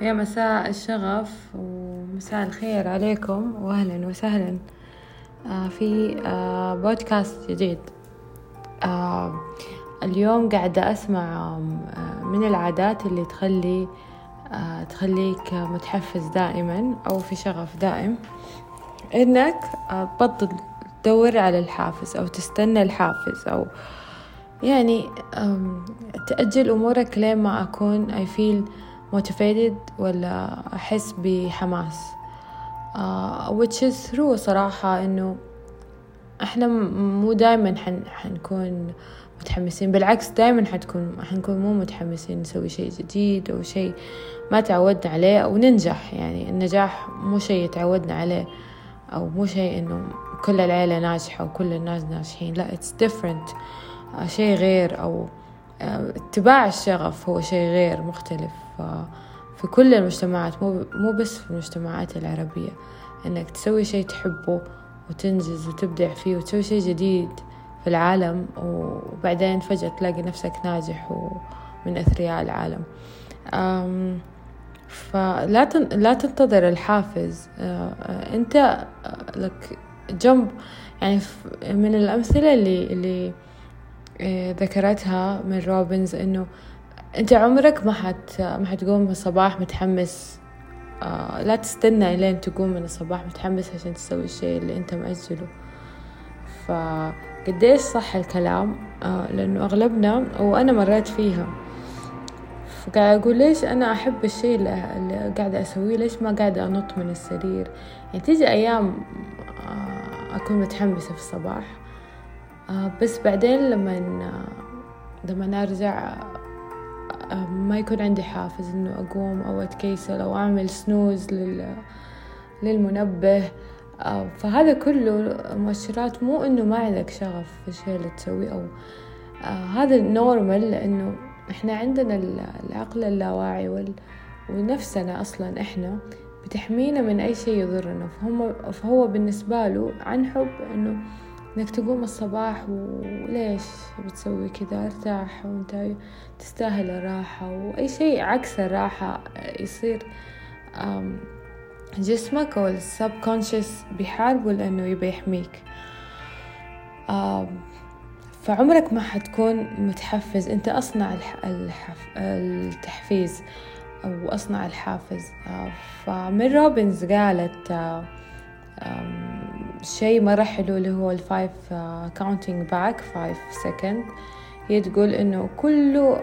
يا مساء الشغف ومساء الخير عليكم واهلا وسهلا. آه، في آه، بودكاست جديد. آه، اليوم قاعدة أسمع من العادات اللي تخلي تخليك متحفز دائما أو في شغف دائم. إنك تبطل تدور على الحافز أو تستنى الحافز أو يعني تأجل أمورك لين ما أكون I feel motivated ولا أحس بحماس. uh, which is true صراحة إنه إحنا مو دايما حن حنكون متحمسين. بالعكس دايما حتكون حنكون مو متحمسين نسوي شيء جديد أو شيء ما تعودنا عليه أو ننجح. يعني النجاح مو شيء تعودنا عليه أو مو شيء إنه كل العيلة ناجحة وكل الناس ناجحين. لا it's different. uh, شيء غير أو uh, اتباع الشغف هو شيء غير مختلف. في كل المجتمعات مو مو بس في المجتمعات العربية إنك تسوي شيء تحبه وتنجز وتبدع فيه وتسوي شيء جديد في العالم وبعدين فجأة تلاقي نفسك ناجح ومن أثرياء العالم. فلا لا تنتظر الحافز. أنت لك جنب. يعني من الأمثلة اللي اللي ذكرتها من روبنز إنه أنت عمرك ما حت ما حتقوم من الصباح متحمس آه لا تستنى إلين تقوم من الصباح متحمس عشان تسوي الشيء اللي أنت مأجله. فقديش صح الكلام؟ آه لأنه أغلبنا وأنا مريت فيها. فقاعد أقول ليش أنا أحب الشيء اللي قاعدة أسويه؟ ليش ما قاعدة أنط من السرير؟ يعني تيجي أيام آه أكون متحمسة في الصباح آه بس بعدين لما لما أرجع ما يكون عندي حافز إنه أقوم أو أتكيسل أو أعمل سنوز لل للمنبه فهذا كله مؤشرات مو إنه ما عندك شغف في الشيء اللي تسويه أو هذا نورمال لأنه إحنا عندنا العقل اللاواعي. ونفسنا أصلا إحنا بتحمينا من أي شيء يضرنا فهم فهو بالنسبة له عن حب إنه إنك تقوم الصباح وليش بتسوي كذا؟ أرتاح وأنت تستاهل الراحة وأي شيء عكس الراحة يصير. جسمك أو السب كونشس بيحاربه لأنه يبي يحميك. فعمرك ما حتكون متحفز. أنت أصنع الحف... التحفيز أو اصنع الحافز فمن Robbins قالت شيء مرة حلو اللي هو ال five counting back five second هي تقول إنه كله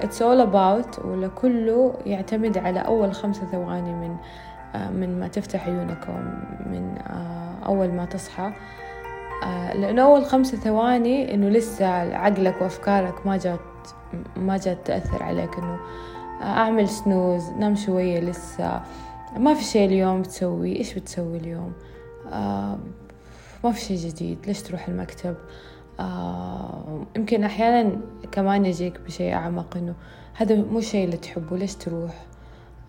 it's all about ولا كله يعتمد على أول خمسة ثواني من uh, من ما تفتح عيونك من uh, أول ما تصحى. uh, لأنه أول خمسة ثواني إنه لسه عقلك وأفكارك ما جات ما جات تأثر عليك إنه أعمل سنوز نام شوية لسه ما في شيء اليوم تسوي إيش بتسوي اليوم؟ آه ما في شيء جديد. ليش تروح المكتب؟ يمكن أحيانا كمان يجيك بشيء أعمق إنه هذا مو الشيء اللي تحبه ليش تروح؟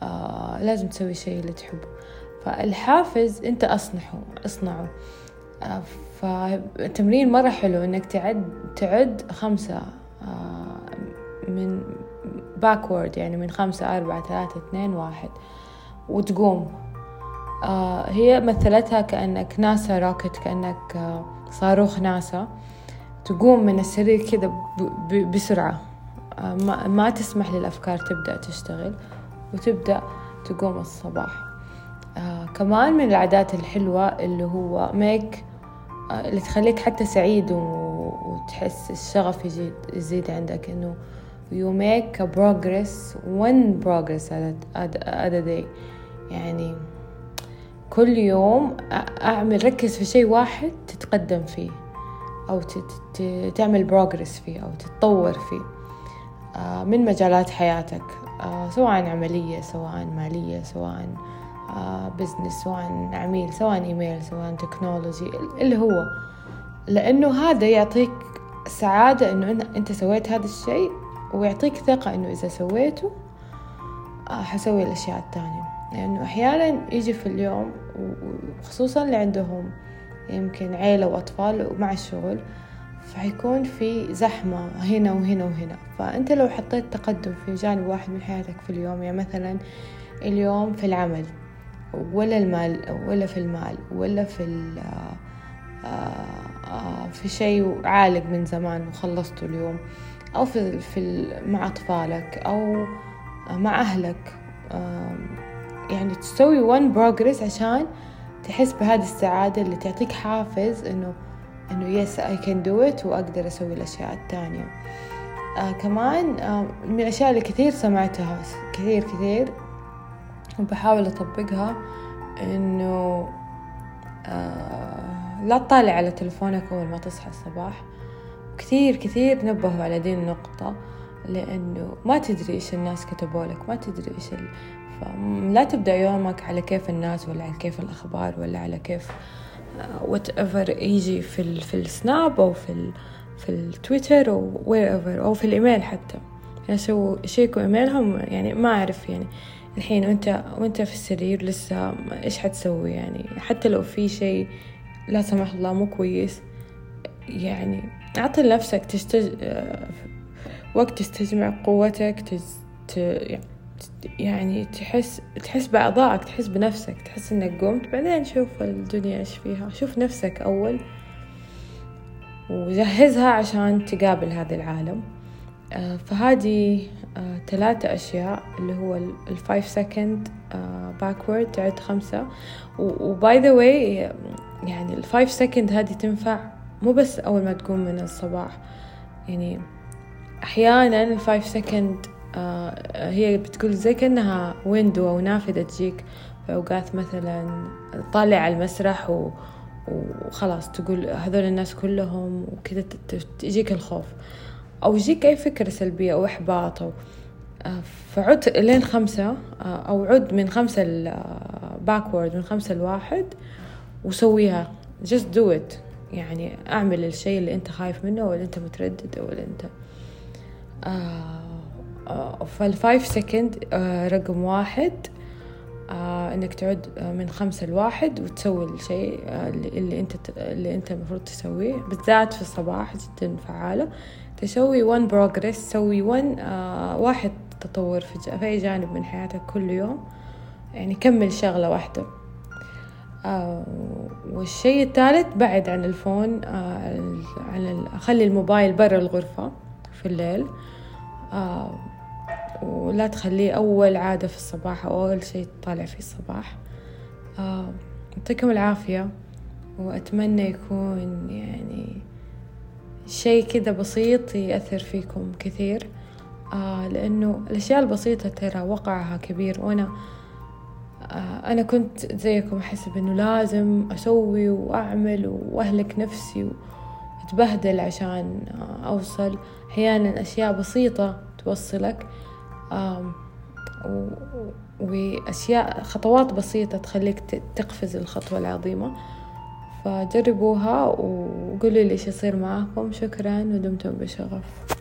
آه لازم تسوي الشيء اللي تحبه. فالحافز أنت أصنعه أصنعه. آه فتمرين مرة حلو إنك تعد تعد خمسة آه من backward يعني من خمسة أربعة ثلاثة اثنين واحد وتقوم. هي مثلتها كأنك ناسا rocket كأنك آه صاروخ ناسا. تقوم من السرير كذا بسرعة. آه ما, تسمح للأفكار تبدأ تشتغل وتبدأ تقوم الصباح. آه كمان من العادات الحلوة اللي هو ميك آه اللي تخليك حتى سعيد وتحس الشغف يزيد, يزيد عندك إنه you make a progress one progress at a, at a day. يعني كل يوم أعمل ركز في شيء واحد تتقدم فيه أو تعمل بروجرس فيه أو تتطور فيه. من مجالات حياتك؟ سواء عملية سواء مالية سواء business سواء عميل سواء إيميل سواء technology اللي هو. لأنه هذا يعطيك سعادة إنه أنت سويت هذا الشيء ويعطيك ثقة إنه إذا سويته حسوي الأشياء التانية لأنه يعني أحيانا يجي في اليوم وخصوصا اللي عندهم يمكن عيلة وأطفال ومع الشغل فحيكون في زحمة هنا وهنا وهنا. فأنت لو حطيت تقدم في جانب واحد من حياتك في اليوم يعني مثلا اليوم في العمل ولا المال ولا في المال ولا في في شيء عالق من زمان وخلصته اليوم أو في, في مع أطفالك أو مع أهلك يعني تسوي one progress عشان تحس بهذه السعادة اللي تعطيك حافز إنه إنه yes I can do it وأقدر أسوي الأشياء التانية آه كمان آه من الأشياء اللي كثير سمعتها كثير كثير وبحاول أطبقها إنه آه لا تطالع على تلفونك أول ما تصحى الصباح كثير كثير نبهوا على دي النقطة لأنه ما تدري إيش الناس كتبوا لك ما تدري إيش. فلا تبدأ يومك على كيف الناس ولا على كيف الأخبار ولا على كيف what uh, ever يجي في ال... في السناب أو في ال... في التويتر أو wherever أو في الإيميل حتى. يعني سووا يشيكوا إيميلهم يعني ما أعرف يعني الحين وانت وأنت في السرير لسه إيش حتسوي يعني؟ حتى لو في شيء لا سمح الله مو كويس يعني أعطي لنفسك تستج... وقت تستجمع قوتك تز... ت... يعني تحس تحس بأعضائك تحس بنفسك تحس إنك قمت. بعدين شوف الدنيا إيش فيها. شوف نفسك أول وجهزها عشان تقابل هذا العالم. فهذه ثلاثة أشياء اللي هو ال five second backward تعد خمسة. و by the way يعني ال five second هذه تنفع مو بس أول ما تقوم من الصباح. يعني أحيانا ال five second آه هي بتقول زي كأنها window أو نافذة تجيك. في أوقات مثلا طالع على المسرح و وخلاص تقول هذول الناس كلهم وكذا تجيك الخوف. أو يجيك أي فكرة سلبية أو إحباط أو آه فعد لين خمسة آه أو عد من خمسة backward من خمسة لواحد وسويها. Just do it. يعني أعمل الشيء اللي أنت خايف منه ولا أنت متردد ولا أنت آه آه فال five second آه رقم واحد آه إنك تعد من خمسة لواحد وتسوي الشيء آه اللي أنت اللي أنت المفروض تسويه. بالذات في الصباح جدا فعالة. تسوي ون بروجرس تسوي ون آه واحد تطور في, أي جانب من حياتك كل يوم. يعني كمل شغلة واحدة. آه والشيء الثالث بعد عن الفون آه عن خلي الموبايل برا الغرفة في الليل. آه ولا تخليه أول عادة في الصباح أو أول شيء تطالع فيه الصباح. آه يعطيكم العافية وأتمنى يكون يعني شيء كذا بسيط يأثر فيكم كثير. آه لأنه الأشياء البسيطة ترى وقعها كبير وأنا آه أنا كنت زيكم أحسب إنه لازم أسوي وأعمل وأهلك نفسي وأتبهدل عشان أوصل. أحيانا أشياء بسيطة توصلك وأشياء خطوات بسيطة تخليك تقفز الخطوة العظيمة. فجربوها وقولوا لي إيش يصير معاكم. شكرا ودمتم بشغف.